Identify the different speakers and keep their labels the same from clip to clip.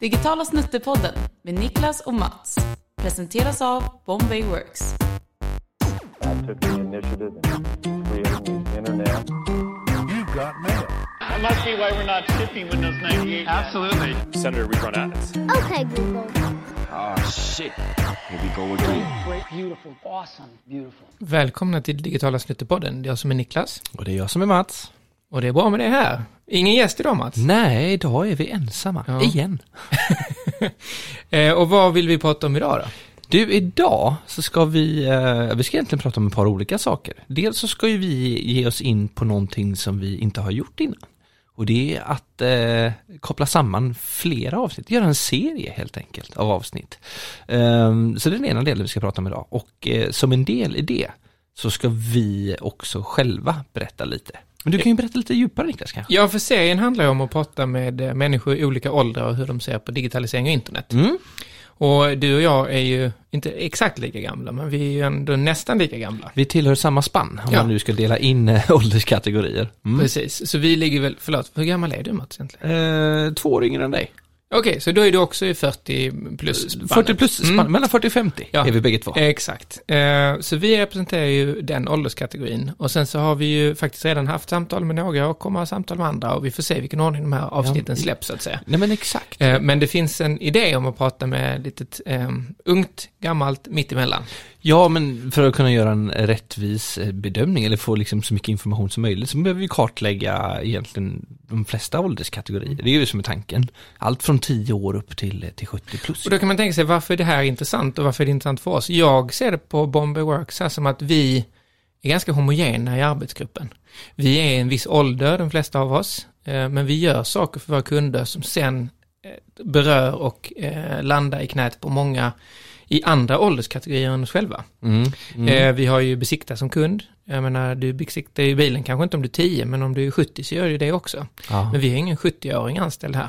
Speaker 1: Digitala snuttepodden med Niklas och Mats. Presenteras av Bombay Works.
Speaker 2: I took the initiative in creating the internet.
Speaker 3: You got mail.
Speaker 4: That must be why we're not shipping Windows 98.
Speaker 5: Absolutely.
Speaker 6: Senator rerun ads.
Speaker 7: Okay, Google.
Speaker 5: Oh shit. Here we go again.
Speaker 4: Great, beautiful, awesome, beautiful.
Speaker 8: Välkomna till Digitala Snuttepodden. Det är jag som är Niklas.
Speaker 9: Och det är jag som är Mats.
Speaker 8: Och det är bra med det här. Ingen gäst idag Mats.
Speaker 9: Nej, idag är vi ensamma.
Speaker 8: Ja.
Speaker 9: Igen.
Speaker 8: Eh, och vad vill vi prata om idag då?
Speaker 9: Du, idag så ska vi, eh, vi ska egentligen prata om ett par olika saker. Dels så ska ju vi ge oss in på någonting som vi inte har gjort innan. Och det är att eh, koppla samman flera avsnitt, göra en serie helt enkelt av avsnitt. Ehm, så det är den ena delen vi ska prata om idag. Och eh, som en del i det så ska vi också själva berätta lite. Men du kan ju berätta lite djupare Niklas kanske?
Speaker 8: Ja, för serien handlar ju om att prata med eh, människor i olika åldrar och hur de ser på digitalisering och internet.
Speaker 9: Mm.
Speaker 8: Och du och jag är ju inte exakt lika gamla, men vi är ju ändå nästan lika gamla.
Speaker 9: Vi tillhör samma spann om
Speaker 8: Ja.
Speaker 9: man nu ska dela in eh, ålderskategorier. Mm.
Speaker 8: Precis, så vi ligger väl, förlåt, hur gammal är du Mats egentligen?
Speaker 9: Eh, två år yngre än dig.
Speaker 8: Okej, så då är du också i 40 plus spannet.
Speaker 9: 40 plus, spann,
Speaker 8: Mm.
Speaker 9: mellan 40 och 50
Speaker 8: Ja.
Speaker 9: är vi bägge två.
Speaker 8: Exakt. Eh, Så vi representerar ju den ålderskategorin. Och sen så har vi ju faktiskt redan haft samtal med några och kommer ha samtal med andra. Och vi får se vilken ordning de här avsnitten
Speaker 9: Ja.
Speaker 8: släpps så att säga.
Speaker 9: Nej men exakt.
Speaker 8: Eh, Men det finns en idé om att prata med litet eh, ungt, gammalt, mittemellan.
Speaker 9: Ja, men för att kunna göra en rättvis eh, bedömning eller få liksom så mycket information som möjligt så behöver vi kartlägga egentligen de flesta ålderskategorier. Det är ju som är tanken. Allt från 10 år upp till, eh, till 70 plus.
Speaker 8: Och då kan man tänka sig varför det här är intressant och varför är det intressant för oss? Jag ser det på Bombay Works här som att vi är ganska homogena i arbetsgruppen. Vi är en viss ålder, de flesta av oss, eh, men vi gör saker för våra kunder som sen berör och landar i knät på många i andra ålderskategorier än oss själva.
Speaker 9: Mm, mm.
Speaker 8: Eh, vi har ju besikta som kund. Jag menar, du besiktar ju bilen kanske inte om du är 10, men om du är 70 så gör du det också.
Speaker 9: ja.
Speaker 8: Men vi har ingen 70-åring anställd här.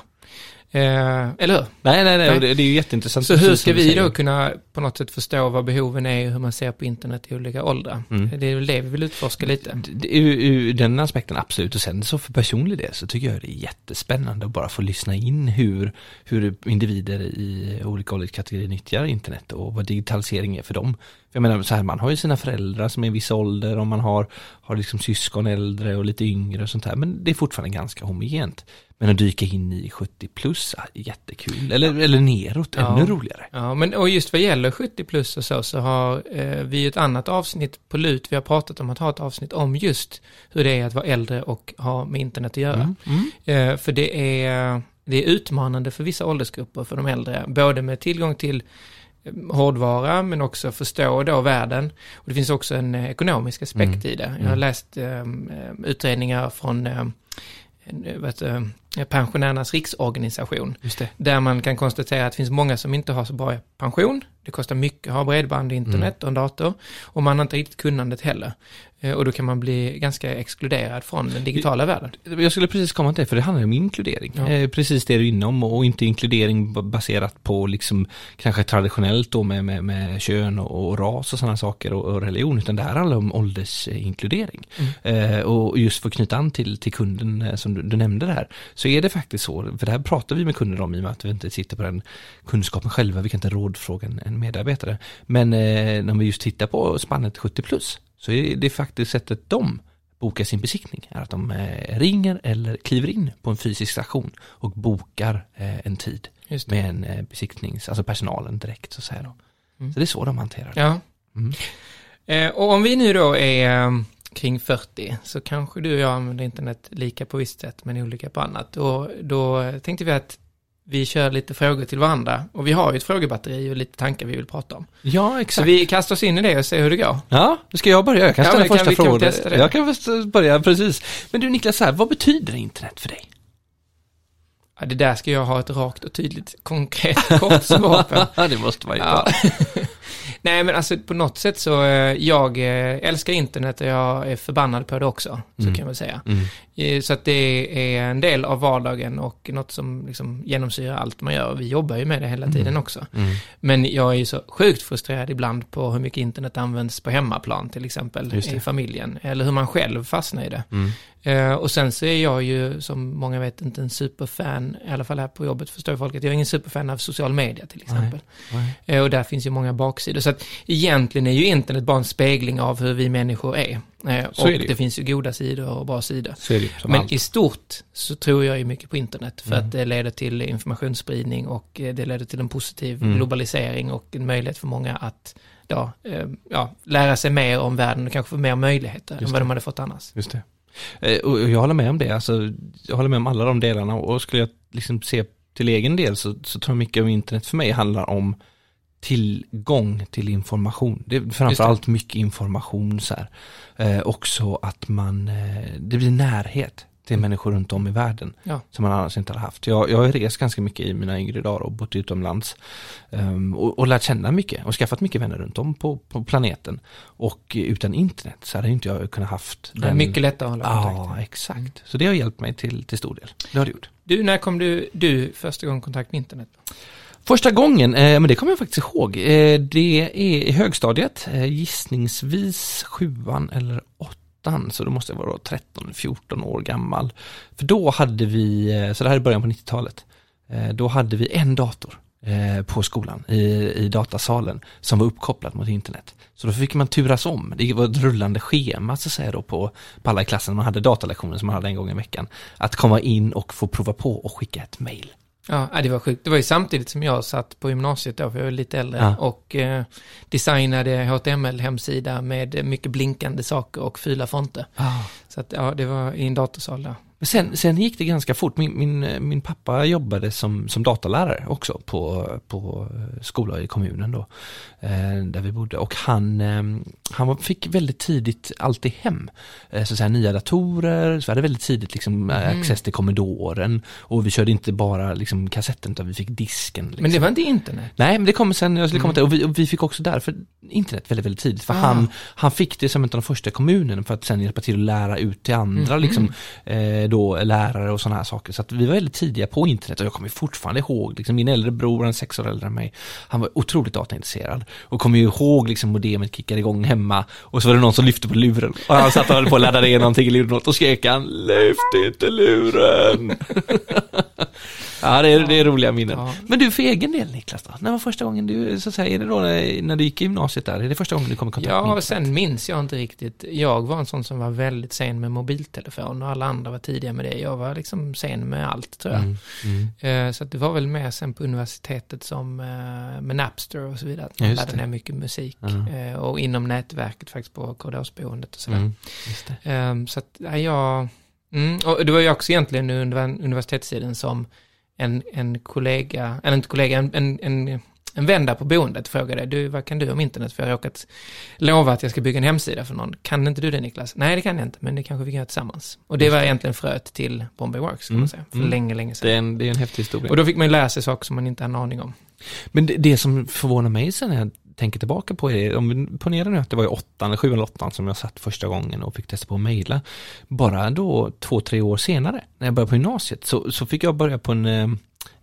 Speaker 8: Eh, eller hur?
Speaker 9: Nej, nej, nej, det, det är ju jätteintressant.
Speaker 8: Så hur ska vi då kunna på något sätt förstå vad behoven är och hur man ser på internet i olika åldrar?
Speaker 9: Mm.
Speaker 8: Det är väl det vi vill utforska lite.
Speaker 9: Ur, ur den aspekten absolut och sen så för personlig del så tycker jag det är jättespännande att bara få lyssna in hur, hur individer i olika ålderskategorier nyttjar internet och vad digitalisering är för dem. För jag menar så här, man har ju sina föräldrar som är i viss ålder och man har, har liksom syskon äldre och lite yngre och sånt här men det är fortfarande ganska homogent. Men att dyka in i 70 plus, jättekul. Eller, eller neråt,
Speaker 8: Ja.
Speaker 9: ännu roligare.
Speaker 8: Ja, men och just vad gäller 70 plus och så, så har eh, vi ett annat avsnitt på LUT. Vi har pratat om att ha ett avsnitt om just hur det är att vara äldre och ha med internet att göra.
Speaker 9: Mm. Mm.
Speaker 8: Eh, för det är, det är utmanande för vissa åldersgrupper, för de äldre, både med tillgång till hårdvara men också förstå då världen. Och det finns också en eh, ekonomisk aspekt
Speaker 9: Mm.
Speaker 8: i det. Jag har
Speaker 9: Mm.
Speaker 8: läst eh, utredningar från vad heter det, pensionärernas riksorganisation. Där man kan konstatera att det finns många som inte har så bra pension. Det kostar mycket att ha bredband, internet och en dator. Och man har inte riktigt kunnandet heller. Eh, Och då kan man bli ganska exkluderad från den digitala världen.
Speaker 9: Jag skulle precis komma till det, för det handlar om inkludering.
Speaker 8: Ja.
Speaker 9: Eh, precis det du är inom och inte inkludering baserat på liksom kanske traditionellt då med, med, med kön och, och ras och sådana saker och, och religion, utan det här handlar om åldersinkludering. Eh, och just för att knyta an till, till kunden eh, som du, du nämnde där, så är det faktiskt så, för det här pratar vi med kunder om i och med att vi inte sitter på den kunskapen själva, vi kan inte rådfråga en, en medarbetare. Men eh, när vi just tittar på spannet 70 plus, så är det faktiskt sättet de bokar sin besiktning är att de eh, ringer eller kliver in på en fysisk station och bokar eh, en tid med en eh, besiktnings, alltså personalen direkt så att säga.
Speaker 8: Mm.
Speaker 9: Så det är så de hanterar det.
Speaker 8: Ja.
Speaker 9: Mm.
Speaker 8: Eh, och om vi nu då är kring 40 så kanske du och jag använder internet lika på visst sätt men olika på annat. Och då tänkte vi att vi kör lite frågor till varandra och vi har ju ett frågebatteri och lite tankar vi vill prata om.
Speaker 9: Ja,
Speaker 8: Så
Speaker 9: exakt.
Speaker 8: vi kastar oss in i det och ser hur det går.
Speaker 9: Ja, då ska jag börja. Jag kan ställa första frågan. Jag kan börja, precis. Men du Niklas, så här, vad betyder internet för dig?
Speaker 8: Ja, det där ska jag ha ett rakt och tydligt konkret kort svar på.
Speaker 9: det måste man ju
Speaker 8: Ja. Nej, men alltså på något sätt så, eh, jag eh, älskar internet och jag är förbannad på det också, så
Speaker 9: Mm.
Speaker 8: kan man säga.
Speaker 9: Mm.
Speaker 8: Eh, Så att det är en del av vardagen och något som liksom genomsyrar allt man gör. Vi jobbar ju med det hela tiden också.
Speaker 9: Mm.
Speaker 8: Men jag är ju så sjukt frustrerad ibland på hur mycket internet används på hemmaplan till exempel i familjen. Eller hur man själv fastnar i det.
Speaker 9: Mm.
Speaker 8: Eh, och sen så är jag ju, som många vet, inte en superfan, i alla fall här på jobbet förstår folk att jag är ingen superfan av social media till exempel.
Speaker 9: Nej.
Speaker 8: Eh, och där finns ju många baksidor. Så att egentligen är ju internet bara en spegling av hur vi människor är. Eh, och
Speaker 9: det
Speaker 8: det, finns ju goda sidor och bra sidor.
Speaker 9: Det
Speaker 8: Men
Speaker 9: allt.
Speaker 8: i stort så tror jag ju mycket på internet för
Speaker 9: Mm.
Speaker 8: att det leder till informationsspridning och eh, det leder till en positiv
Speaker 9: Mm.
Speaker 8: globalisering och en möjlighet för många att då, eh, ja, lära sig mer om världen och kanske få mer möjligheter
Speaker 9: Just
Speaker 8: än
Speaker 9: det.
Speaker 8: vad de hade fått annars.
Speaker 9: Just det. Eh, Och jag håller med om det, alltså, jag håller med om alla de delarna och skulle jag liksom se till egen del så, så tror jag mycket om internet för mig handlar om tillgång till information. Det är framförallt mycket information så här. Eh, också att man, eh, det blir närhet till människor runt om i världen
Speaker 8: Ja.
Speaker 9: som man annars inte hade haft. Jag, jag har rest ganska mycket i mina yngre dagar och bott utomlands ehm, och, och lärt känna mycket och skaffat mycket vänner runt om på, på planeten. Och utan internet så hade inte jag kunnat haft
Speaker 8: Det är mycket lättare att hålla kontakt.
Speaker 9: Ja, exakt. Så det har hjälpt mig till, till stor del. Det har det gjort.
Speaker 8: Du, när kom du, du första gången kontakt med internet?
Speaker 9: Första gången, eh, men det kommer jag faktiskt ihåg, eh, det är i högstadiet, eh, gissningsvis sjuan eller åttan, så då måste jag vara 13-14 år gammal. För då hade vi, eh, så det här är början på 90-talet, eh, då hade vi en dator eh, på skolan i, i datasalen som var uppkopplad mot internet. Så då fick man turas om, det var ett rullande schema så att säga då på, på alla i klassen, man hade datalektioner som man hade en gång i veckan, att komma in och få prova på och skicka ett mail.
Speaker 8: Ja, ja, det var sjukt. Det var ju samtidigt som jag satt på gymnasiet då, för jag var lite äldre,
Speaker 9: Ja.
Speaker 8: och eh, designade HTML-hemsida med mycket blinkande saker och fula fonter. Så att, ja, det var i en datorsal där.
Speaker 9: Men Sen, sen gick det ganska fort. Min, min, min pappa jobbade som, som datalärare också på, på skola i kommunen då, eh, där vi bodde. Och han, eh, han fick väldigt tidigt alltid hem eh, så att säga, nya datorer, så vi hade väldigt tidigt liksom,
Speaker 8: Mhm.
Speaker 9: access till Commodoren. Och vi körde inte bara liksom, kassetten utan vi fick disken. Liksom.
Speaker 8: Men det var inte internet.
Speaker 9: Nej, men det kommer sen, jag skulle komma
Speaker 8: Mm.
Speaker 9: till, och vi, och vi fick också därför internet väldigt, väldigt tidigt. För
Speaker 8: Ah.
Speaker 9: han, han fick det som en av de första kommunen för att sen hjälpa till att lära ut till andra,
Speaker 8: Mhm.
Speaker 9: liksom, eh, då lärare och sådana här saker. Så att vi var väldigt tidiga på internet och jag kommer fortfarande ihåg, liksom, min äldre bror, han är sex år äldre än mig, han var otroligt dataintresserad och kommer ju ihåg liksom modemet kickade igång hemma och så var det någon som lyfte på luren och han satt och höll på att ladda ner någonting i luren och skrek han Lyft inte luren! ja, det är, det är roliga minnen.
Speaker 8: Ja.
Speaker 9: Men du för egen del Niklas då? När var första gången du, så att säga, är det då när, när du gick i gymnasiet där? Är det första gången du kom i kontakt med
Speaker 8: Ja, sen minns jag inte riktigt. Jag var en sån som var väldigt sen med mobiltelefon och alla andra var tidiga med det. Jag var liksom sen med allt tror jag.
Speaker 9: Mm, mm.
Speaker 8: Eh, Så det var väl mer sen på universitetet som eh, med Napster och så vidare. Att
Speaker 9: Ja,
Speaker 8: man
Speaker 9: just
Speaker 8: laddade ner mycket musik.
Speaker 9: Ja.
Speaker 8: Eh, Och inom nätverket faktiskt på korridorsboendet och sådär.
Speaker 9: Mm.
Speaker 8: Ehm, Så att ja, jag... Mm, och det var ju också egentligen under universitetstiden som en, en kollega, eller inte kollega, en, en, en, en vän där på boendet frågade, du, vad kan du om internet? För jag har råkat lova att jag ska bygga en hemsida för någon. Kan inte du det Niklas? Nej, det kan jag inte, men det kanske vi kan göra tillsammans. Och det var egentligen fröet till Bombay Works, kan
Speaker 9: Mm,
Speaker 8: man säga, för
Speaker 9: mm.
Speaker 8: länge, länge sedan.
Speaker 9: Det är en, det är en häftig historia.
Speaker 8: Och då fick man lära sig saker som man inte hade en aning om.
Speaker 9: Men det, det som förvånar mig sen när jag tänker tillbaka på det, om vi ponerar nu att det var i åttan, sjuan eller åttan som jag satt första gången och fick testa på att mejla. Bara då två, tre år senare, när jag började på gymnasiet, så, så fick jag börja på en, eh,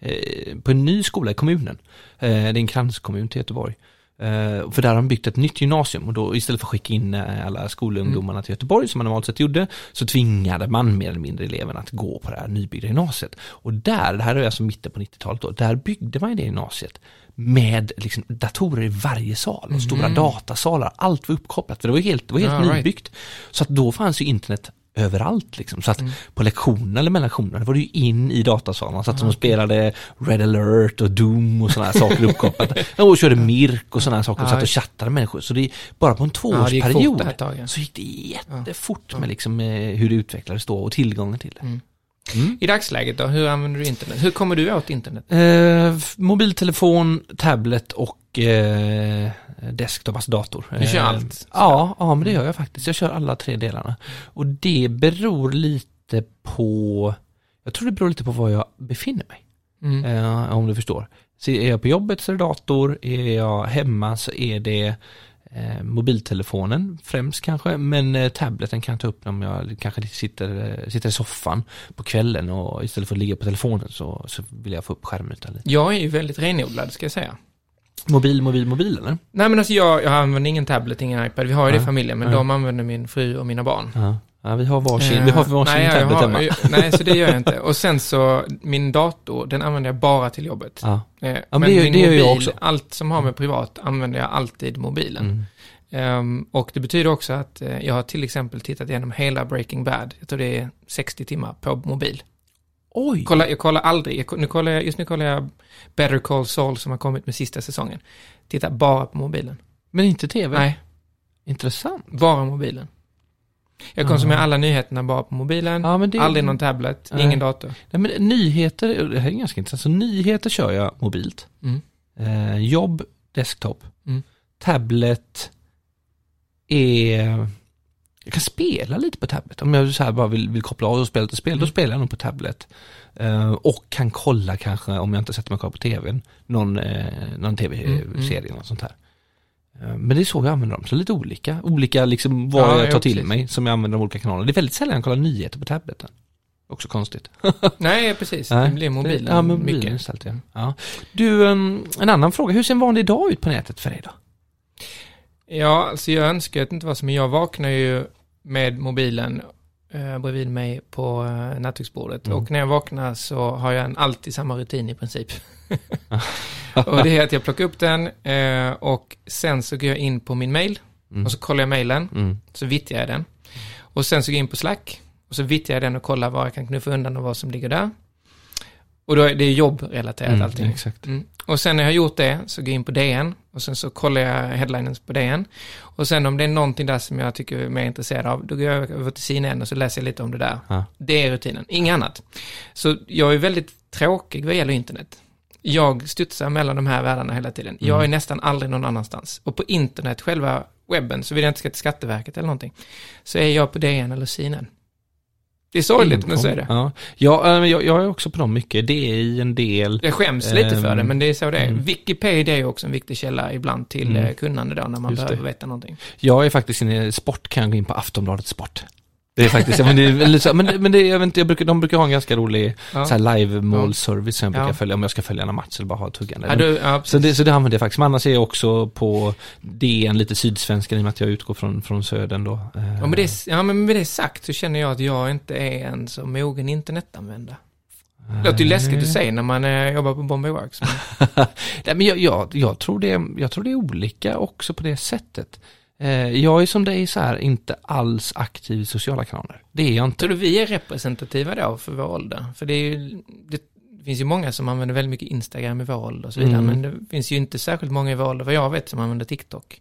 Speaker 9: eh på en ny skola i kommunen. Eh, det är en kranskommun till Göteborg. Eh, för där har de byggt ett nytt gymnasium och då istället för att skicka in eh, alla skolungdomarna till Göteborg som man normalt sett gjorde så tvingade man mer eller mindre eleverna att gå på det här nybyggda gymnasiet. Och där, det här är alltså mitten på 90-talet då, där byggde man det gymnasiet med liksom datorer i varje sal och stora datasalar, allt var uppkopplat för det var helt, det var helt
Speaker 8: right.
Speaker 9: nybyggt. Så att då fanns ju internet överallt liksom. Så att
Speaker 8: Mm.
Speaker 9: på lektionerna eller mellan lektionerna var det ju in i datasalen. Så att de spelade Red alert och Doom och sådana saker uppkopplat. Och körde Mirk och sådana saker. Och satt och chattade med människor. Så det bara på en
Speaker 8: Ja, gick
Speaker 9: tvåårsperiod
Speaker 8: ja.
Speaker 9: så gick det jättefort med liksom eh, hur det utvecklades då och tillgången till det.
Speaker 8: Mm.
Speaker 9: Mm.
Speaker 8: I dagsläget då, hur använder du internet? Hur kommer du åt internet?
Speaker 9: Eh, mobiltelefon, tablet och eh, desktop, alltså dator.
Speaker 8: Du kör
Speaker 9: Eh,
Speaker 8: allt?
Speaker 9: Ja, ja, men det gör jag faktiskt. Jag kör alla tre delarna. Och det beror lite på, jag tror det beror lite på var jag befinner mig.
Speaker 8: Mm.
Speaker 9: Eh, om du förstår. Så är jag på jobbet så är det dator, är jag hemma så är det eh, mobiltelefonen främst kanske, men eh, tableten kan jag ta upp om jag kanske sitter, eh, sitter i soffan på kvällen och istället för att ligga på telefonen så, så vill jag få upp skärmytan lite.
Speaker 8: Jag är ju väldigt renodlad, ska jag säga.
Speaker 9: Mobil, mobil, mobil eller?
Speaker 8: Nej men alltså jag, jag använder ingen tablet, ingen iPad. Vi har ju det i familjen, men
Speaker 9: Nej.
Speaker 8: de använder min fru och mina barn.
Speaker 9: Ja. Ja, vi har varsin,
Speaker 8: Eh,
Speaker 9: vi har varsin
Speaker 8: nej, jag
Speaker 9: tablet
Speaker 8: har-
Speaker 9: hemma.
Speaker 8: Nej, så det gör jag inte. Och sen så, min dator, den använder jag bara till jobbet.
Speaker 9: Ja.
Speaker 8: Eh,
Speaker 9: men det
Speaker 8: min
Speaker 9: det gör jag
Speaker 8: mobil,
Speaker 9: också.
Speaker 8: allt som har med privat använder jag alltid mobilen.
Speaker 9: Mm.
Speaker 8: Ehm, och det betyder också att eh, jag har till exempel tittat igenom hela Breaking Bad. Jag tror det är 60 timmar på mobil.
Speaker 9: Oj!
Speaker 8: Kolla, jag kollar aldrig, jag, nu kollar jag, just nu kollar jag Better Call Saul som har kommit med sista säsongen. Tittar bara på mobilen.
Speaker 9: Men inte tv?
Speaker 8: Nej,
Speaker 9: Intressant.
Speaker 8: bara mobilen. Jag konsumerar alla nyheterna bara på mobilen,
Speaker 9: Ja, men det,
Speaker 8: aldrig någon tablet,
Speaker 9: Nej.
Speaker 8: ingen dator.
Speaker 9: Nej, men nyheter, det här är ganska intressant. Så nyheter kör jag mobilt.
Speaker 8: Mm.
Speaker 9: Eh, jobb, desktop.
Speaker 8: Mm.
Speaker 9: Tablet är... Jag kan spela lite på tablet. Om jag så här bara vill, vill koppla av och spela lite spel, då
Speaker 8: Mm.
Speaker 9: spelar jag nog på tablet. Eh, och kan kolla kanske, om jag inte sätter mig kvar på tvn, någon, eh, någon tv-serie,
Speaker 8: Mm,
Speaker 9: något sånt här. Eh, Men det är så jag använder dem, så lite olika. Olika liksom vad
Speaker 8: Ja,
Speaker 9: jag
Speaker 8: ja,
Speaker 9: tar till
Speaker 8: precis.
Speaker 9: mig som jag använder de olika kanalerna. Det är väldigt sällan jag kollar nyheter på tableten. Också konstigt.
Speaker 8: Nej, precis.
Speaker 9: Nej.
Speaker 8: Det blir mobilen
Speaker 9: Ja, mobilen
Speaker 8: mycket.
Speaker 9: istället, ja. ja. Du, um, en annan fråga. Hur ser en vanlig dag ut på nätet för dig då?
Speaker 8: Ja, alltså jag önskar att det inte var så, men jag vaknar ju med mobilen eh, bredvid mig på eh, nattduksbordet.
Speaker 9: Mm.
Speaker 8: Och när jag vaknar så har jag en alltid samma rutin i princip. och det är att jag plockar upp den eh, och sen så går jag in på min mail
Speaker 9: Mm.
Speaker 8: och så kollar jag mailen,
Speaker 9: Mm.
Speaker 8: så vittjar jag den. Och sen så går jag in på Slack och så vittjar jag den och kollar vad jag kan knuffa undan och vad som ligger där. Och då är det jobbrelaterat
Speaker 9: Mm,
Speaker 8: allting.
Speaker 9: Exakt.
Speaker 8: Mm. Och sen när jag har gjort det så går jag in på DN och sen så kollar jag headlinen på DN. Och sen om det är någonting där som jag tycker är mer intresserad av, då går jag över till CNN och så läser jag lite om det där.
Speaker 9: Ja.
Speaker 8: Det är rutinen, inget annat. Så jag är väldigt tråkig vad gäller internet. Jag studsar mellan de här världarna hela tiden. Jag
Speaker 9: Mm.
Speaker 8: är nästan aldrig någon annanstans. Och på internet, själva webben, så vill jag inte ska till Skatteverket eller någonting, så är jag på DN eller CNN. Det är sorgligt, men så är det.
Speaker 9: Ja, ja äh, jag, jag är också på dem mycket. Det är i en del.
Speaker 8: Jag skäms lite för
Speaker 9: Ehm,
Speaker 8: det, men det är så det är.
Speaker 9: mm.
Speaker 8: Wikipedia är också en viktig källa ibland till
Speaker 9: Mm.
Speaker 8: eh, kunnande då, när man
Speaker 9: Just det.
Speaker 8: behöver veta någonting.
Speaker 9: Jag är faktiskt inne i sport, kan jag gå in på Aftonbladet Sport. Det är faktiskt, men det är men, men det, jag vet inte, jag brukar, de brukar ha en ganska rolig
Speaker 8: Ja.
Speaker 9: så här live målservice som jag brukar
Speaker 8: Ja.
Speaker 9: följa, om jag ska följa en match eller bara ha tuggande.
Speaker 8: Ja, du, ja,
Speaker 9: Så det, så det använder jag faktiskt. Men annars är jag också på DN lite sydsvenskan i och med att jag utgår från, från södern då.
Speaker 8: Ja, men det, ja, men med det sagt så känner jag att jag inte är en så mogen internetanvändare. Det låter ju läskigt att säga när man eh, jobbar på Bombay Works. Men,
Speaker 9: Nej, men jag, jag, jag, tror det, jag tror det är olika också på det sättet. Eh, jag är som dig så här, inte alls aktiv i sociala kanaler. Det är jag inte.
Speaker 8: tror du vi är representativa då för vår ålder? För det ju, det finns ju många som använder väldigt mycket Instagram i vår ålder och så vidare,
Speaker 9: Mm.
Speaker 8: men det finns ju inte särskilt många i vår ålder, vad jag vet, som använder TikTok.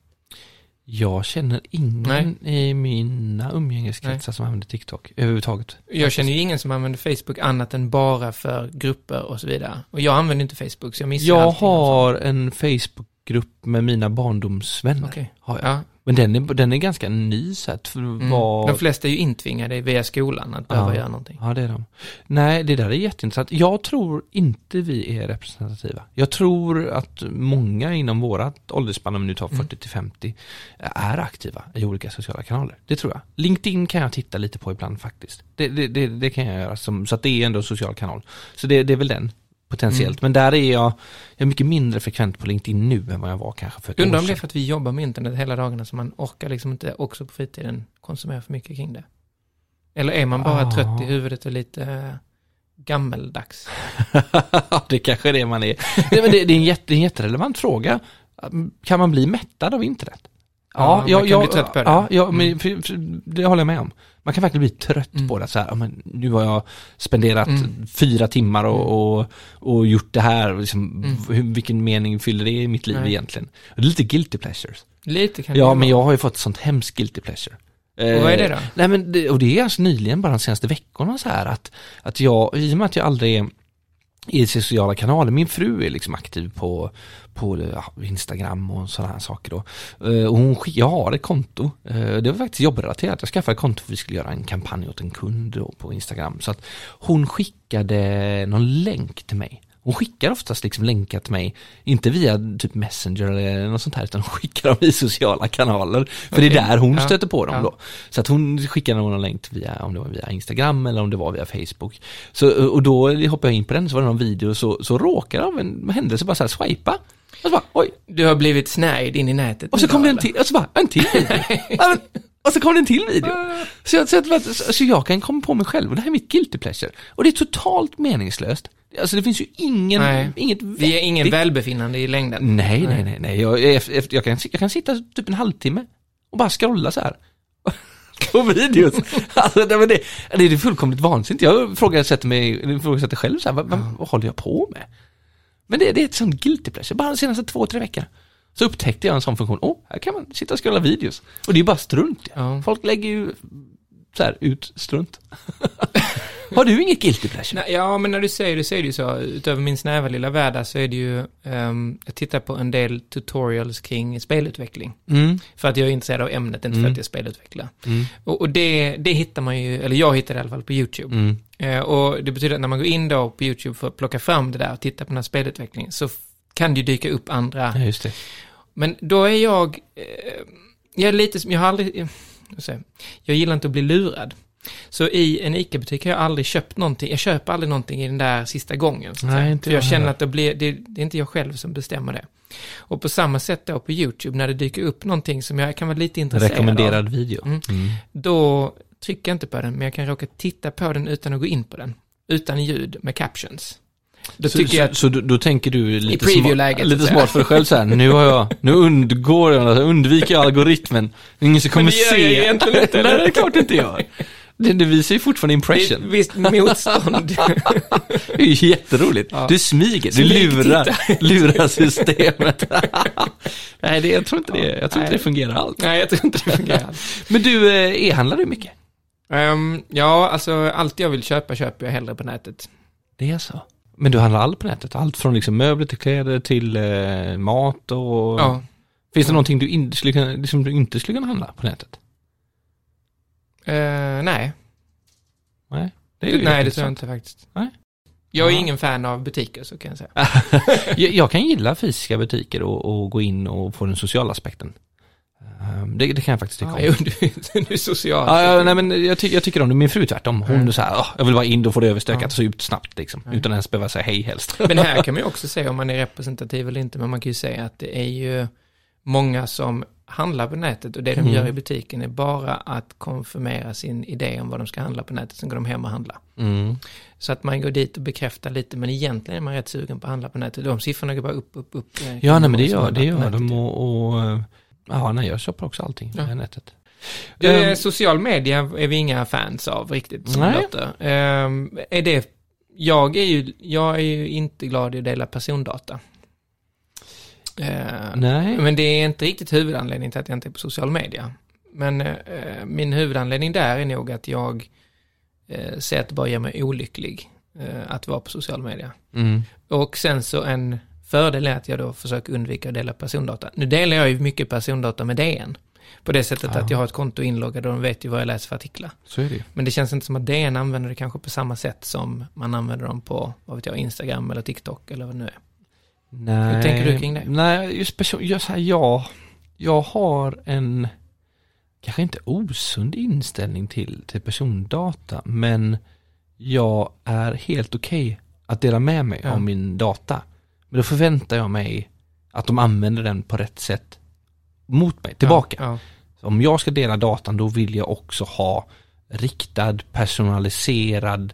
Speaker 9: Jag känner ingen i mina umgängeskretsar som använder TikTok överhuvudtaget.
Speaker 8: Jag känner ju ingen som använder Facebook annat än bara för grupper och så vidare. Och jag använder inte Facebook, så jag missar
Speaker 9: Jag
Speaker 8: allting.
Speaker 9: har en Facebookgrupp med mina barndomsvänner.
Speaker 8: Okej.
Speaker 9: Har jag.
Speaker 8: Ja,
Speaker 9: Men den är, den är ganska ny så att
Speaker 8: mm.
Speaker 9: vad...
Speaker 8: De flesta är ju intvingade via skolan att behöva
Speaker 9: Ja.
Speaker 8: göra någonting.
Speaker 9: Ja, det är de. Nej, det där är jätteintressant. Jag tror inte vi är representativa. Jag tror att många inom vårat åldersspann, om vi nu tar 40 till 50, är aktiva i olika sociala kanaler. Det tror jag. LinkedIn kan jag titta lite på ibland faktiskt. Det, det, det, det kan jag göra, som, så att det är ändå en social kanal. Så det, det är väl den, potentiellt. Men där är jag, jag är mycket mindre frekvent på LinkedIn nu än vad jag var kanske för ett
Speaker 8: Undrar
Speaker 9: år
Speaker 8: om det är för att vi jobbar med internet hela dagarna så man orkar liksom inte också på fritiden konsumera för mycket kring det. Eller är man bara
Speaker 9: Ah.
Speaker 8: trött i huvudet och lite eh, gammeldags?
Speaker 9: det kanske är det man är. Nej, men det, det, är en jätte, en jätterelevant fråga. Kan man bli mättad av internet?
Speaker 8: Ja, man kan bli trött på det.
Speaker 9: Ja, ja men
Speaker 8: Mm.
Speaker 9: för, för, det håller jag med om. Man kan verkligen bli trött
Speaker 8: Mm.
Speaker 9: på det. Så här, ja, men nu har jag spenderat
Speaker 8: Mm.
Speaker 9: fyra timmar och, och, och gjort det här. Liksom,
Speaker 8: Mm.
Speaker 9: hur, vilken mening fyller det i mitt liv
Speaker 8: Nej.
Speaker 9: egentligen? Det är lite guilty pleasures.
Speaker 8: Lite kan
Speaker 9: Ja, men jag har ju fått sånt hemskt guilty pleasure.
Speaker 8: Och vad är det
Speaker 9: Eh,
Speaker 8: då?
Speaker 9: Nej men det, och det är alltså nyligen, bara de senaste veckorna så här att, att jag, i och med att jag aldrig är i sociala kanaler, min fru är liksom aktiv på, på Instagram och sådana här saker då. Eh, och hon, jag har ett konto, eh, det var faktiskt jobbrelaterat, jag skaffade ett konto för att vi skulle göra en kampanj åt en kund på Instagram. Så att hon skickade någon länk till mig. Hon skickar oftast liksom länkar till mig, inte via typ Messenger eller något sånt här, utan hon skickar dem i sociala kanaler. För det är där hon
Speaker 8: Ja.
Speaker 9: stöter på dem
Speaker 8: Ja.
Speaker 9: då. Så att hon skickar någon länk via, om det var via Instagram eller om det var via Facebook. Så, och då hoppade jag in på den, så var det någon video, så, så råkade av en händelse bara så här swipa. Och så bara, oj,
Speaker 8: Du har blivit snärjd in i nätet.
Speaker 9: och så kom det en till, och så bara, en till video. Och så kom det en till video. Så jag, så, jag, så jag kan komma på mig själv, och det här är mitt guilty pleasure. Och det är totalt meningslöst. Alltså det finns ju ingen,
Speaker 8: Nej.
Speaker 9: inget
Speaker 8: Det ger ingen välbefinnande i längden.
Speaker 9: Nej, nej, nej, nej. Jag, efter, jag, kan, jag kan sitta typ en halvtimme och bara scrolla så här. På videos. Alltså, det, det, det är fullkomligt vansinnigt. Jag ifrågasätter mig, ifrågasätter själv så här, vad, vad, vad håller jag på med? Men det, det är ett sånt guilty pleasure, bara de senaste två, tre veckorna. Så upptäckte jag en sån funktion, åh, oh, här kan man sitta och scrolla videos. Och det är ju bara strunt. Ja. Folk lägger ju så här ut strunt. Har du inget guilty pleasure?
Speaker 8: Nej, ja, men när du säger det så är det ju så. Utöver min snäva lilla värld så är det ju, ehm, jag tittar på en del tutorials kring spelutveckling.
Speaker 9: Mm.
Speaker 8: För att jag är intresserad av ämnet, inte för
Speaker 9: Mm.
Speaker 8: att jag spelutvecklar.
Speaker 9: Mm.
Speaker 8: Och, och det, det hittar man ju, eller jag hittar det i alla fall på YouTube. Eh, och det betyder att när man går in då på YouTube för att plocka fram det där och titta på den här spelutvecklingen så kan det ju dyka upp andra.
Speaker 9: Ja, just det.
Speaker 8: Men då är jag, eh, jag är lite som, jag har aldrig, eh, jag gillar inte att bli lurad. Så i en ICA-butik har jag aldrig köpt någonting, jag köper aldrig någonting i den där sista gången. Så
Speaker 9: Nej, inte
Speaker 8: För jag
Speaker 9: jag
Speaker 8: känner att det, blir, det, det är inte jag själv som bestämmer det. Och på samma sätt då på YouTube, när det dyker upp någonting som jag kan vara lite intresserad av.
Speaker 9: Rekommenderad video.
Speaker 8: Mm.
Speaker 9: Mm.
Speaker 8: Då trycker jag inte på den, men jag kan råka titta på den utan att gå in på den. Utan ljud med captions. Då
Speaker 9: Så, så, så då, då tänker du lite, smart, lite smart för dig själv så här, nu har jag, nu undgår jag, alltså, undviker jag algoritmen. Ingen som kommer
Speaker 8: det gör
Speaker 9: se.
Speaker 8: jag egentligen inte,
Speaker 9: Nej, det är klart inte jag. Det, det visar ju fortfarande
Speaker 8: det
Speaker 9: impression.
Speaker 8: ett visst motstånd.
Speaker 9: Det är ju jätteroligt.
Speaker 8: Ja.
Speaker 9: Du smyger, du lurar, lurar systemet. Nej, det, jag tror inte det, jag tror inte det fungerar alls.
Speaker 8: Nej, jag tror inte det fungerar.
Speaker 9: Men du, eh, e-handlar du mycket?
Speaker 8: Ehm, ja, alltså allt jag vill köpa köper jag hellre på nätet.
Speaker 9: Det är så. Men du handlar allt på nätet? Allt från liksom möbler till kläder till eh, mat och...
Speaker 8: Ja.
Speaker 9: Finns det
Speaker 8: Ja.
Speaker 9: någonting du inte skulle kunna, liksom, du inte skulle kunna handla på nätet?
Speaker 8: Eh, nej,
Speaker 9: Nej, det är ju
Speaker 8: nej det tror jag inte faktiskt.
Speaker 9: Nej.
Speaker 8: Jag är
Speaker 9: Ja.
Speaker 8: ingen fan av butiker, så kan jag säga.
Speaker 9: jag, kan gilla fysiska butiker och, och gå in och få den sociala aspekten. Ehm, det, det kan jag faktiskt tycka
Speaker 8: Ja,
Speaker 9: om.
Speaker 8: du, du är social.
Speaker 9: Ja, ja, nej, men jag, ty jag tycker om det. Min fru tvärtom. Hon
Speaker 8: Mm.
Speaker 9: är så här, "Åh, jag vill bara in, då får det överstökat
Speaker 8: Ja.
Speaker 9: så ut snabbt liksom.
Speaker 8: Mm.
Speaker 9: Utan ens behöva säga hej helst.
Speaker 8: Men här kan man ju också se om man är representativ eller inte, men man kan ju säga att det är ju många som handlar på nätet och det de
Speaker 9: Mm.
Speaker 8: gör i butiken är bara att konfirmera sin idé om vad de ska handla på nätet, sen går de hem och handlar.
Speaker 9: Mm.
Speaker 8: Så att man går dit och bekräftar lite, men egentligen är man rätt sugen på att handla på nätet. De siffrorna går bara upp, upp, upp. eh,
Speaker 9: Ja, nej, men det gör, det
Speaker 8: på
Speaker 9: gör de och, och eh, ja, nej, jag köper också allting
Speaker 8: Ja.
Speaker 9: via nätet.
Speaker 8: Du,
Speaker 9: Ehm,
Speaker 8: social media är vi inga fans av riktigt, som
Speaker 9: Nej.
Speaker 8: Ehm, är det, jag är ju, jag är ju inte glad i att dela persondata. Ehm,
Speaker 9: nej.
Speaker 8: Men det är inte riktigt huvudanledningen till att jag inte är på social media. Men eh, min huvudanledning där är nog att jag eh, ser att det bara gör mig olycklig eh, att vara på social media.
Speaker 9: Mm.
Speaker 8: Och sen så en fördel är att jag då försöker undvika att dela persondata. Nu delar jag ju mycket persondata med DN. På det sättet
Speaker 9: Ja.
Speaker 8: att jag har ett konto inloggat och de vet ju vad jag läser för artiklar.
Speaker 9: Så är det.
Speaker 8: Men det känns inte som att DN använder det kanske på samma sätt som man använder dem på, vad vet jag, Instagram eller TikTok eller vad det nu är.
Speaker 9: Nej.
Speaker 8: Hur tänker du kring det?
Speaker 9: Nej, just person, jag, här, ja, jag har en kanske inte osund inställning till, till persondata, men jag är helt okej att dela med mig
Speaker 8: Ja.
Speaker 9: av min data. Men då förväntar jag mig att de använder den på rätt sätt mot mig, tillbaka.
Speaker 8: Ja,
Speaker 9: Om jag ska dela datan då vill jag också ha riktad, personaliserad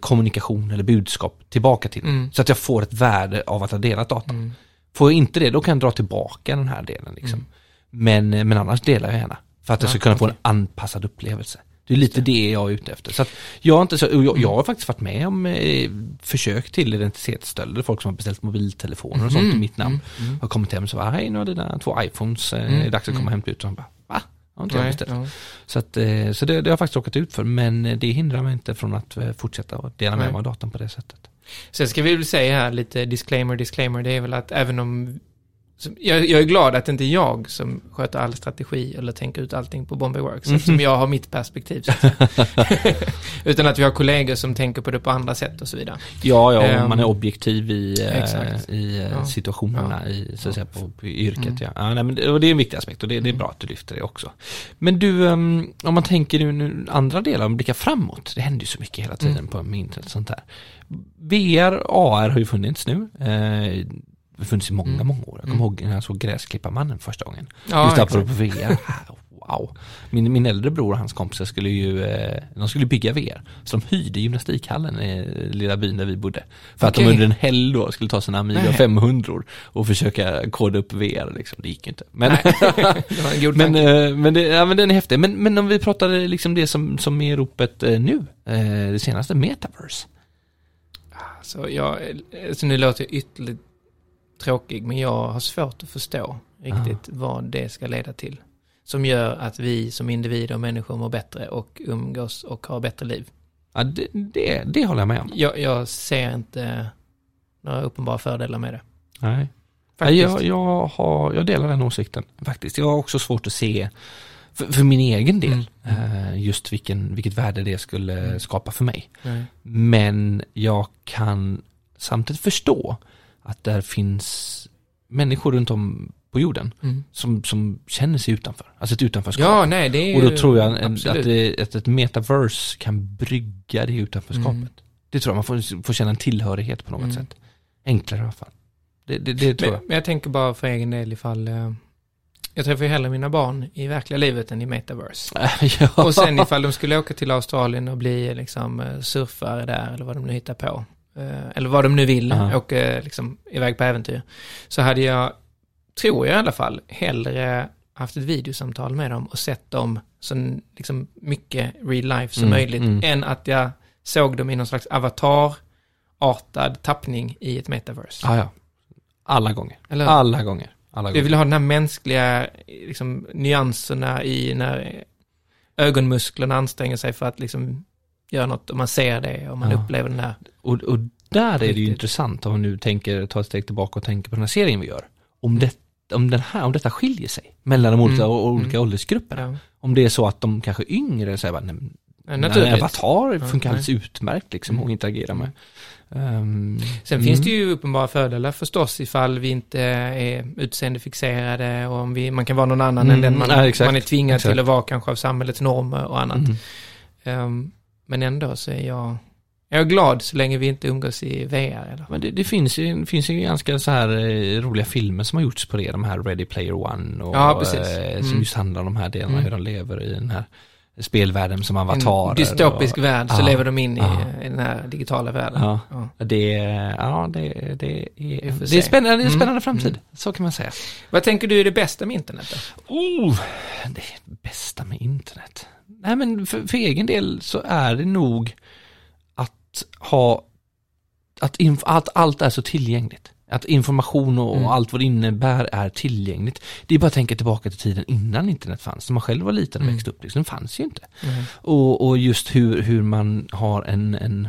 Speaker 9: kommunikation eller budskap tillbaka till.
Speaker 8: Mm.
Speaker 9: Så att jag får ett värde av att ha delat
Speaker 8: ja.
Speaker 9: datan.
Speaker 8: Mm.
Speaker 9: Får jag inte det, då kan jag dra tillbaka den här delen. Liksom.
Speaker 8: Mm.
Speaker 9: Men, eh, men annars delar jag gärna. För att jag
Speaker 8: Ja,
Speaker 9: ska kunna få en anpassad upplevelse. Det är lite det jag är ute efter. Så jag, har inte så, jag, jag har faktiskt varit med om eh, försök till identitetsstölder. Folk som har beställt mobiltelefoner och sånt i mitt namn.
Speaker 8: Mm. Mm.
Speaker 9: Har kommit hem och så bara, hej nu har dina två iPhones, eh,
Speaker 8: Mm,
Speaker 9: det är dags att komma
Speaker 8: mm.
Speaker 9: och hämta ut. Va? Har inte jag beställt?
Speaker 8: ja.
Speaker 9: Så, att, eh, så det, det har jag faktiskt råkat ut för. Men eh, det hindrar mig inte från att eh, fortsätta att dela med mig av datan på det sättet.
Speaker 8: Sen ska vi väl säga här lite disclaimer, disclaimer, det är väl att även om jag, jag är glad att det inte är jag som sköter all strategi eller tänker ut allting på Bombay Works, eftersom jag har mitt perspektiv. Utan att vi har kollegor som tänker på det på andra sätt och så vidare.
Speaker 9: Ja, ja,
Speaker 8: Ehm,
Speaker 9: man är objektiv i, eh,
Speaker 8: exakt.
Speaker 9: i eh,
Speaker 8: Ja.
Speaker 9: situationerna, i, så att säga, på, på yrket.
Speaker 8: Mm.
Speaker 9: Ja. Ja, nej, men det, och det är en viktig aspekt och det, det är bra att du lyfter det också. Men du, ehm, om man tänker nu, andra delar, om blickar framåt, det händer ju så mycket hela tiden
Speaker 8: Mm.
Speaker 9: på med internet och sånt där. VR, AR har ju funnits nu. Eh, det funnits i många,
Speaker 8: Mm.
Speaker 9: många år. Jag kommer
Speaker 8: Mm.
Speaker 9: ihåg när jag såg Gräsklipparmannen första gången.
Speaker 8: Ja,
Speaker 9: Just apropå VR. Wow. Min, min äldre bror och hans kompisar skulle ju, eh, de skulle bygga VR. Så de hyrde gymnastikhallen i lilla byn där vi bodde. För att
Speaker 8: Okej.
Speaker 9: de under en helg då skulle ta sina Amiga
Speaker 8: Nej.
Speaker 9: 500 och försöka koda upp VR liksom. Det gick ju inte. Men, men, eh, men, det, ja, men den är häftig. Men, men om vi pratar liksom det som, som är ropet eh, nu, eh, det senaste, metaverse.
Speaker 8: Så jag, alltså nu låter jag ytterligt tråkig, men jag har svårt att förstå riktigt vad det ska leda till. Som gör att vi som individer och människor mår bättre och umgås och har bättre liv.
Speaker 9: Ja, det, det, det håller jag med om.
Speaker 8: Jag, jag ser inte några uppenbara fördelar med det.
Speaker 9: Nej.
Speaker 8: Faktiskt.
Speaker 9: jag, jag, har, jag delar den åsikten faktiskt. Jag har också svårt att se, för, för min egen del, eh, just vilken, vilket värde det skulle skapa för mig.
Speaker 8: Nej.
Speaker 9: Men jag kan samtidigt förstå att där finns människor runt om på jorden
Speaker 8: Mm.
Speaker 9: som, som känner sig utanför. Alltså ett utanförskap.
Speaker 8: Ja, nej, det är
Speaker 9: Och
Speaker 8: ju...
Speaker 9: då tror jag en, att, det, att ett metaverse kan brygga det utanförskapet.
Speaker 8: Mm.
Speaker 9: Det tror jag, man får, får känna en tillhörighet på något
Speaker 8: Mm.
Speaker 9: sätt. Enklare i alla fall. Det, det, det tror
Speaker 8: Men,
Speaker 9: jag.
Speaker 8: men jag tänker bara för egen del ifall... Eh, jag träffar ju hellre mina barn i verkliga livet än i metaverse.
Speaker 9: ja.
Speaker 8: Och sen ifall de skulle åka till Australien och bli liksom eh, surfare där eller vad de nu hittar på. Eh, Eller vad de nu vill,
Speaker 9: Ja.
Speaker 8: åka liksom iväg på äventyr. Så hade jag, tror jag i alla fall, hellre haft ett videosamtal med dem och sett dem så liksom mycket real life som
Speaker 9: Mm,
Speaker 8: möjligt.
Speaker 9: mm.
Speaker 8: Än att jag såg dem i någon slags avatar-artad tappning i ett metaverse.
Speaker 9: ja, ja. Alla gånger.
Speaker 8: Eller?
Speaker 9: Alla gånger. Alla
Speaker 8: Jag
Speaker 9: gånger.
Speaker 8: vill ha den här mänskliga liksom, nyanserna i när ögonmusklerna anstränger sig för att liksom göra något och man ser det och man
Speaker 9: Ja.
Speaker 8: upplever den här.
Speaker 9: Och, och där är det ju
Speaker 8: Riktigt.
Speaker 9: intressant om man nu tänker, ta ett steg tillbaka och tänker på den här serien vi gör. Om, det, om, den här, om detta skiljer sig mellan de olika,
Speaker 8: Mm,
Speaker 9: olika
Speaker 8: mm.
Speaker 9: åldersgrupperna.
Speaker 8: Ja.
Speaker 9: Om det är så att de kanske yngre säger bara, nej,
Speaker 8: Ja,
Speaker 9: nej. Avatar funkar alldeles utmärkt liksom att interagera med. Ehm,
Speaker 8: Sen
Speaker 9: mm.
Speaker 8: finns det ju uppenbara fördelar förstås ifall vi inte är utseendefixerade och om vi, man kan vara någon annan
Speaker 9: Mm,
Speaker 8: än den man,
Speaker 9: ja,
Speaker 8: man är tvingad
Speaker 9: exakt.
Speaker 8: till att vara kanske av samhällets normer och annat.
Speaker 9: Mm.
Speaker 8: Men ändå så är jag, jag är glad så länge vi inte umgås i VR. Eller?
Speaker 9: Men det, det finns, ju, finns ju ganska så här eh, roliga filmer som har gjorts på det, de här Ready Player One och
Speaker 8: Ja,
Speaker 9: eh, som
Speaker 8: Mm.
Speaker 9: just handlar om de här delarna,
Speaker 8: Mm.
Speaker 9: hur de lever i den här spelvärlden som avatarer.
Speaker 8: En dystopisk
Speaker 9: och,
Speaker 8: värld så
Speaker 9: Ja,
Speaker 8: lever de in i,
Speaker 9: ja.
Speaker 8: i den här digitala världen.
Speaker 9: Ja.
Speaker 8: Ja.
Speaker 9: Det, ja, det, det, är, det är spännande, det är
Speaker 8: Mm.
Speaker 9: spännande framtid,
Speaker 8: Mm.
Speaker 9: så kan man säga.
Speaker 8: Vad tänker du är det bästa med internet då?
Speaker 9: Oh, det bästa med internet. Nej men för, för egen del så är det nog att ha, att, inf- att allt är så tillgängligt. Att information och,
Speaker 8: Mm.
Speaker 9: allt vad det innebär är tillgängligt. Det är bara att tänka tillbaka till tiden innan internet fanns, när man själv var liten och
Speaker 8: Mm.
Speaker 9: växte upp. Liksom, det fanns ju inte. Och, och just hur, hur man har en, en,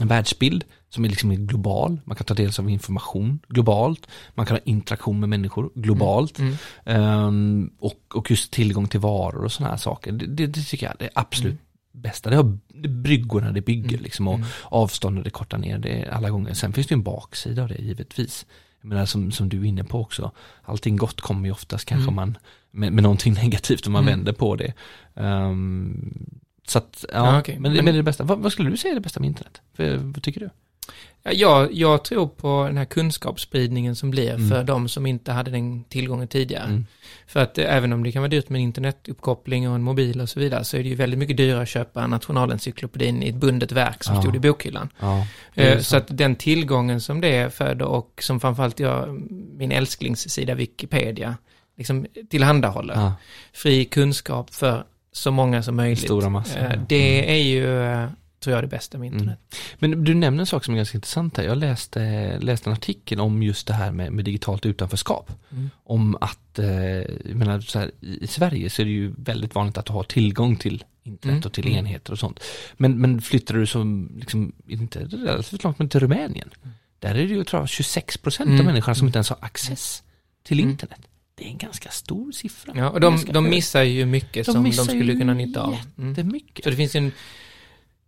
Speaker 9: en världsbild som är liksom global. Man kan ta del av information globalt. Man kan ha interaktion med människor globalt.
Speaker 8: Mm.
Speaker 9: Ehm, och, och just tillgång till varor och sådana här saker. Det, det, det tycker jag är det absolut bästa. Det har det bryggorna det bygger
Speaker 8: Mm.
Speaker 9: liksom och
Speaker 8: Mm.
Speaker 9: avståndet det kortar ner det alla gånger. Sen finns det ju en baksida av det givetvis. Jag menar som, som du är inne på också. Allting gott kommer ju oftast kanske
Speaker 8: Mm.
Speaker 9: man med, med någonting negativt om man
Speaker 8: Mm.
Speaker 9: vänder på det. Ehm, så att, ja,
Speaker 8: Ja, okej.
Speaker 9: men, det-
Speaker 8: Men-
Speaker 9: men det är det bästa. Vad, vad skulle du säga är det bästa med internet? För, vad tycker du?
Speaker 8: Ja, Jag, tror på den här kunskapsspridningen som blir
Speaker 9: Mm.
Speaker 8: för de som inte hade den tillgången tidigare.
Speaker 9: Mm.
Speaker 8: För att eh, även om det kan vara dyrt med en internetuppkoppling och en mobil och så vidare så är det ju väldigt mycket dyrare att köpa nationalencyklopedin i ett bundet verk som
Speaker 9: Ja.
Speaker 8: stod i bokhyllan.
Speaker 9: Ja,
Speaker 8: Eh. Så att den tillgången som det föder och som framförallt jag, min älsklingssida Wikipedia, liksom tillhandahåller.
Speaker 9: ja,
Speaker 8: Fri kunskap för så många som möjligt.
Speaker 9: Stora massor.
Speaker 8: Eh, Det är ju, tror jag, det bästa med internet.
Speaker 9: Men du nämner en sak som är ganska intressant här. Jag läste, läste en artikel om just det här med, med digitalt utanförskap.
Speaker 8: Mm.
Speaker 9: Om att, eh, jag menar så här, i Sverige så är det ju väldigt vanligt att ha tillgång till internet
Speaker 8: Mm,
Speaker 9: och till
Speaker 8: mm.
Speaker 9: enheter och sånt. Men, men flyttar du som, liksom, inte relativt långt, men till Rumänien. Där är det ju, tror jag, 26 procent
Speaker 8: Mm,
Speaker 9: av människorna som
Speaker 8: mm.
Speaker 9: inte ens har access till
Speaker 8: Mm.
Speaker 9: internet. Det är en ganska stor siffra.
Speaker 8: Ja, och de, de missar ju mycket
Speaker 9: De
Speaker 8: som de skulle kunna nytta av. Mm. Så det finns en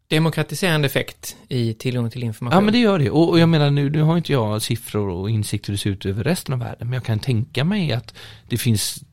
Speaker 8: demokratiserande effekt i tillgång till information.
Speaker 9: Ja men det gör det. Och, och jag menar nu, nu har inte jag siffror och insikter hur det ser ut över resten av världen. Men jag kan tänka mig att det finns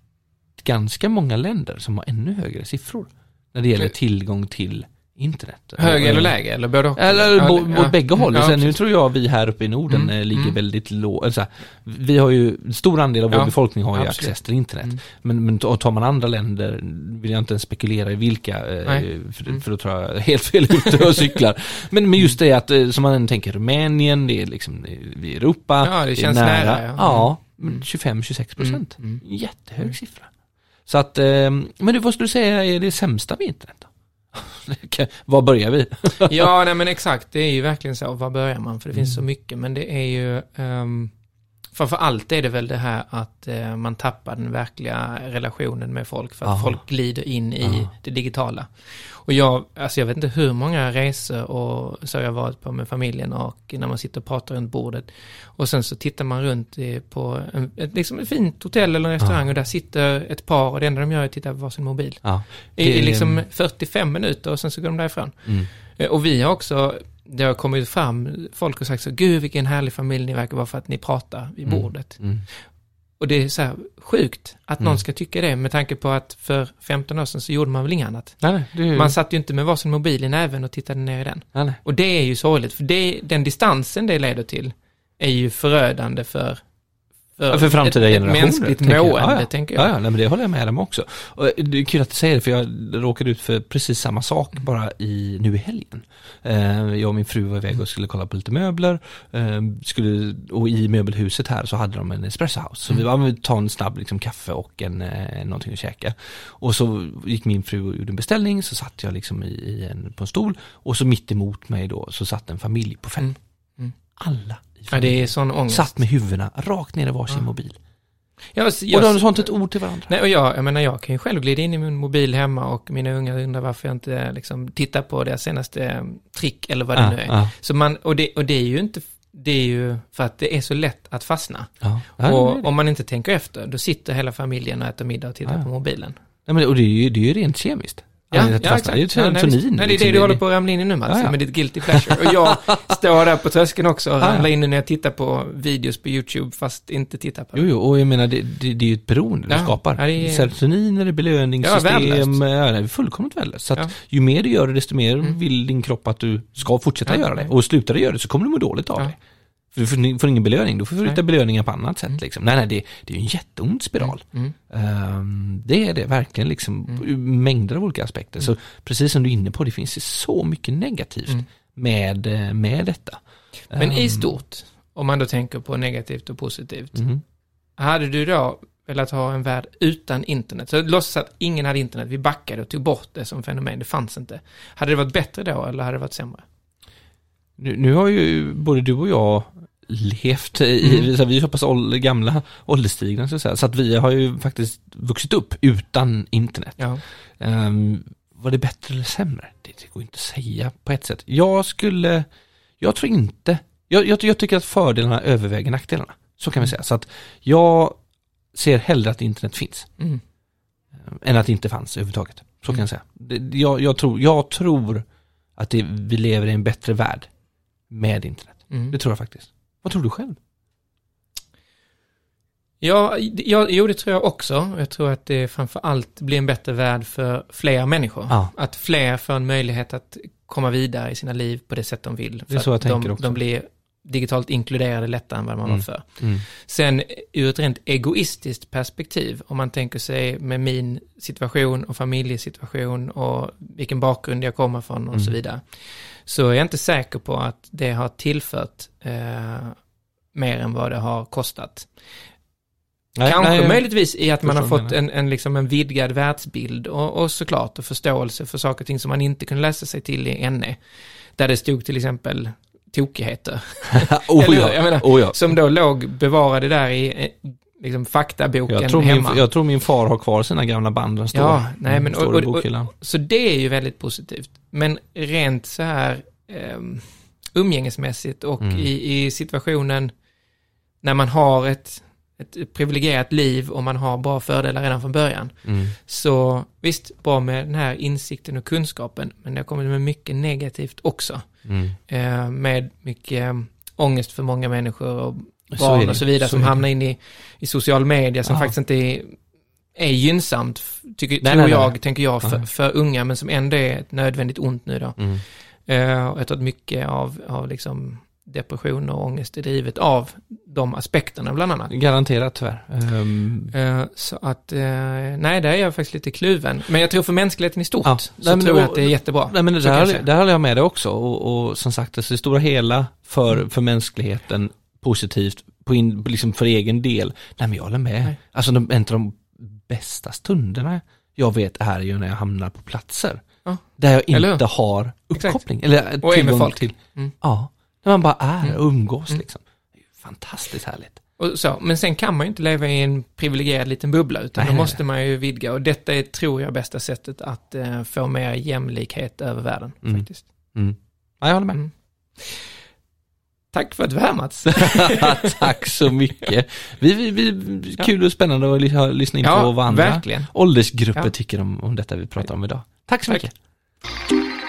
Speaker 9: ganska många länder som har ännu högre siffror. När det gäller tillgång till internet.
Speaker 8: Högre
Speaker 9: Och-
Speaker 8: eller lägre, eller både?
Speaker 9: Eller
Speaker 8: Ja,
Speaker 9: bo-
Speaker 8: ja.
Speaker 9: åt bägge håll.
Speaker 8: Ja,
Speaker 9: Sen nu tror jag vi här uppe i Norden
Speaker 8: Mm,
Speaker 9: eh, ligger
Speaker 8: mm.
Speaker 9: väldigt lågt. Vi har ju, en stor andel av vår befolkning har ju
Speaker 8: absolut.
Speaker 9: access till internet.
Speaker 8: Mm.
Speaker 9: Men, men tar man andra länder vill jag inte ens spekulera i vilka, eh, för,
Speaker 8: Mm.
Speaker 9: för då tror jag helt fel ute och cyklar. Men, men just det att, eh, som man tänker Rumänien, det är liksom det i Europa.
Speaker 8: Ja, det
Speaker 9: är
Speaker 8: känns nära, ja.
Speaker 9: Ja,
Speaker 8: Mm.
Speaker 9: 25-26 procent.
Speaker 8: Mm, mm.
Speaker 9: Jättehög
Speaker 8: Mm.
Speaker 9: siffra. Så att, eh, men du, vad skulle du säga är det sämsta med internet då? Var börjar vi?
Speaker 8: Ja, nej men exakt, det är ju verkligen så. Var börjar man? För det finns så mycket, men det är ju... Um, framför allt är det väl det här att eh, man tappar den verkliga relationen med folk för att
Speaker 9: Aha.
Speaker 8: folk glider in i
Speaker 9: Aha.
Speaker 8: det digitala. Och jag, alltså jag vet inte hur många resor och så har jag varit på med familjen och när man sitter och pratar runt bordet. Och sen så tittar man runt i- på en, ett, liksom ett fint hotell eller en restaurang
Speaker 9: Ja.
Speaker 8: och där sitter ett par och det enda de gör är att titta på varsin mobil.
Speaker 9: Ja,
Speaker 8: I,
Speaker 9: Det-
Speaker 8: i liksom 45 minuter och sen så går de därifrån.
Speaker 9: mm.
Speaker 8: Eh, Och vi har också, det har kommit fram, folk har sagt så, gud vilken härlig familj ni verkar vara för att ni pratar vid
Speaker 9: Mm.
Speaker 8: bordet.
Speaker 9: Mm.
Speaker 8: Och det är så här sjukt att
Speaker 9: Mm.
Speaker 8: någon ska tycka det med tanke på att för 15 år sedan så gjorde man väl inget annat.
Speaker 9: Nej, är.
Speaker 8: Man satt ju inte med varsin mobil i näven och tittade ner i den.
Speaker 9: nej, nej.
Speaker 8: Och det är ju sorgligt, för det, den distansen det leder till är ju förödande för,
Speaker 9: Ja, för framtida
Speaker 8: ett,
Speaker 9: generationer.
Speaker 8: ett mänskligt
Speaker 9: tänker jag.
Speaker 8: mående,
Speaker 9: ja, ja.
Speaker 8: tänker jag.
Speaker 9: Ja, ja, nej, men det håller jag med om också. Och det är kul att du säger det, för jag råkade ut för precis samma sak bara i, nu i helgen. Eh, jag och min fru var iväg och skulle kolla på lite möbler. Eh, skulle, och i möbelhuset här så hade de en espresso house. Så vi var vi ta en snabb liksom, kaffe och en, eh, någonting att käka. Och så gick min fru och gjorde en beställning, så satt jag liksom i, i en, på en stol. Och så mitt emot mig då så satt en familj på fem.
Speaker 8: Mm. Mm.
Speaker 9: Alla
Speaker 8: Ja, det är sån ångest.
Speaker 9: Satt med huvudena rakt ner i varsin
Speaker 8: Ja.
Speaker 9: mobil.
Speaker 8: Jag,
Speaker 9: Och
Speaker 8: jag,
Speaker 9: de sa inte ett ord till varandra.
Speaker 8: Nej, och jag, jag menar, jag kan ju själv glida in i min mobil hemma och mina ungar undrar varför jag inte liksom tittar på deras senaste eh, trick eller vad det
Speaker 9: Ja,
Speaker 8: nu är.
Speaker 9: ja,
Speaker 8: Så man, och det, och det är ju inte, det är ju för att det är så lätt att fastna.
Speaker 9: det är
Speaker 8: och
Speaker 9: det.
Speaker 8: om man inte tänker efter, då sitter hela familjen och äter middag och tittar
Speaker 9: Ja.
Speaker 8: på mobilen.
Speaker 9: Nej, men, och det är ju, det är ju rent kemiskt.
Speaker 8: Ja,
Speaker 9: Anledningen till
Speaker 8: ja
Speaker 9: fastna. Det är ju
Speaker 8: exakt. Ja, nej, nej, det är
Speaker 9: liksom.
Speaker 8: det du håller på att ramla in i nu Mats,
Speaker 9: Ja, ja.
Speaker 8: med ditt guilty pleasure. Och jag står där på tröskeln också och ramlar in när jag tittar på videos på YouTube fast inte tittar på
Speaker 9: Jo, jo, och jag menar det, det, det är ju ett beroende du skapar.
Speaker 8: ja, det är-
Speaker 9: Serotonin är det
Speaker 8: Ja,
Speaker 9: belöningssystem, ja, det är fullkomligt värdelöst. Så att ju mer du gör det, desto mer
Speaker 8: Mm.
Speaker 9: vill din kropp att du ska fortsätta göra det. Och slutar du göra det så kommer du må dåligt av det. För du får, får ingen belöning, då får du
Speaker 8: Nej.
Speaker 9: hitta belöningar på annat sätt.
Speaker 8: Mm.
Speaker 9: Liksom. Nej, nej, det, det är en jätteond spiral.
Speaker 8: Mm.
Speaker 9: Ehm, det är det verkligen, liksom,
Speaker 8: Mm.
Speaker 9: mängder av olika aspekter. Så precis som du är inne på, det finns ju så mycket negativt
Speaker 8: Mm.
Speaker 9: med, eh, med detta.
Speaker 8: Men i
Speaker 9: Ehm,
Speaker 8: stort, om man då tänker på negativt och positivt,
Speaker 9: mhm.
Speaker 8: hade du då velat ha en värld utan internet? Så låtsas att ingen hade internet, vi backade och tog bort det som fenomen, det fanns inte. Hade det varit bättre då eller hade det varit sämre?
Speaker 9: Nu, nu har ju både du och jag levt i,
Speaker 8: Mm.
Speaker 9: så vi är så pass ål, gamla ålderstigna så att säga, så att vi har ju faktiskt vuxit upp utan internet.
Speaker 8: Ja.
Speaker 9: Ehm, var det bättre eller sämre? Det, det går inte att säga på ett sätt. Jag skulle, jag tror inte, jag, jag, jag tycker att fördelarna överväger nackdelarna. Så kan vi säga. Så att jag ser hellre att internet finns
Speaker 8: Mm.
Speaker 9: än att det inte fanns överhuvudtaget. Så kan
Speaker 8: Mm.
Speaker 9: jag säga. Det, jag, jag, tror, jag tror att det, vi lever i en bättre värld med internet.
Speaker 8: Mm.
Speaker 9: Det tror jag faktiskt. Vad tror du själv?
Speaker 8: Ja, ja, jo det tror jag också. Jag tror att det framför allt blir en bättre värld för fler människor.
Speaker 9: Ja.
Speaker 8: Att fler får en möjlighet att komma vidare i sina liv på det sätt de vill.
Speaker 9: Det är så jag tänker
Speaker 8: de,
Speaker 9: också.
Speaker 8: de blir digitalt inkluderade lättare än vad man
Speaker 9: Mm.
Speaker 8: var för.
Speaker 9: Mm.
Speaker 8: Sen ur ett rent egoistiskt perspektiv, om man tänker sig med min situation och familjesituation och vilken bakgrund jag kommer från och
Speaker 9: Mm.
Speaker 8: så vidare, så är jag inte säker på att det har tillfört eh, mer än vad det har kostat.
Speaker 9: Nej,
Speaker 8: Kanske
Speaker 9: nej,
Speaker 8: möjligtvis i att man har fått en, en, liksom en vidgad världsbild och, och såklart och förståelse för saker och ting som man inte kunde läsa sig till i NE. Där det stod till exempel tokigheter.
Speaker 9: oh,
Speaker 8: Eller
Speaker 9: ja.
Speaker 8: Jag menar,
Speaker 9: oh, ja.
Speaker 8: Som då låg bevarade där i eh, liksom, faktaboken
Speaker 9: Jag tror, min,
Speaker 8: hemma.
Speaker 9: jag tror min far har kvar sina gamla band, den
Speaker 8: Ja, nej, men- och- och-
Speaker 9: bokhyllan.
Speaker 8: Så det är ju väldigt positivt. Men rent så här um, umgängesmässigt och
Speaker 9: Mm.
Speaker 8: i, i situationen när man har ett, ett privilegierat liv och man har bra fördelar redan från början.
Speaker 9: Mm.
Speaker 8: Så visst, bra med den här insikten och kunskapen, men det har kommit med mycket negativt också.
Speaker 9: Mm.
Speaker 8: Eh, med mycket ångest för många människor och barn och så vidare
Speaker 9: så
Speaker 8: som hamnar in i, i social media som
Speaker 9: Ja.
Speaker 8: faktiskt inte är, är gynnsamt, tycker,
Speaker 9: Nej,
Speaker 8: tror
Speaker 9: nej, nej.
Speaker 8: jag, tänker jag, för, för unga, men som ändå är ett nödvändigt ont nu då.
Speaker 9: Mm.
Speaker 8: Och jag tror att mycket av, av liksom depression och ångest är drivet av de aspekterna bland annat.
Speaker 9: Garanterat tyvärr. Ehm,
Speaker 8: Eh, så att, eh, nej, där är jag faktiskt lite kluven. Men jag tror för mänskligheten i stort
Speaker 9: Ja.
Speaker 8: så tror jag att det är jättebra.
Speaker 9: Nej men det där, där håller jag med dig också och, och som sagt, alltså, det stora hela för, för mänskligheten positivt, på in, liksom för egen del. Nej men jag håller med.
Speaker 8: Nej.
Speaker 9: Alltså de, en av de bästa stunderna jag vet är ju när jag hamnar på platser.
Speaker 8: Ja.
Speaker 9: Där jag
Speaker 8: Eller
Speaker 9: inte har
Speaker 8: Exakt.
Speaker 9: uppkoppling. Eller
Speaker 8: Och
Speaker 9: tillgång till.
Speaker 8: Mm.
Speaker 9: Ja. När man bara är
Speaker 8: Mm.
Speaker 9: och umgås
Speaker 8: Mm.
Speaker 9: liksom. Fantastiskt härligt.
Speaker 8: Och så, men sen kan man ju inte leva i en privilegierad liten bubbla, utan
Speaker 9: Nej,
Speaker 8: då
Speaker 9: nej,
Speaker 8: måste man ju vidga. Och detta är, tror jag, bästa sättet att eh, få mer jämlikhet över världen,
Speaker 9: Mm.
Speaker 8: faktiskt.
Speaker 9: Mm. Ja, jag håller med.
Speaker 8: Tack för att du var här, Mats.
Speaker 9: Tack så mycket. Vi, vi, vi, kul och spännande att ly- lyssna in på
Speaker 8: ja,
Speaker 9: vad andra
Speaker 8: verkligen.
Speaker 9: åldersgrupper
Speaker 8: Ja.
Speaker 9: tycker om, om detta vi pratar om idag. Tack så
Speaker 8: Tack.
Speaker 9: mycket.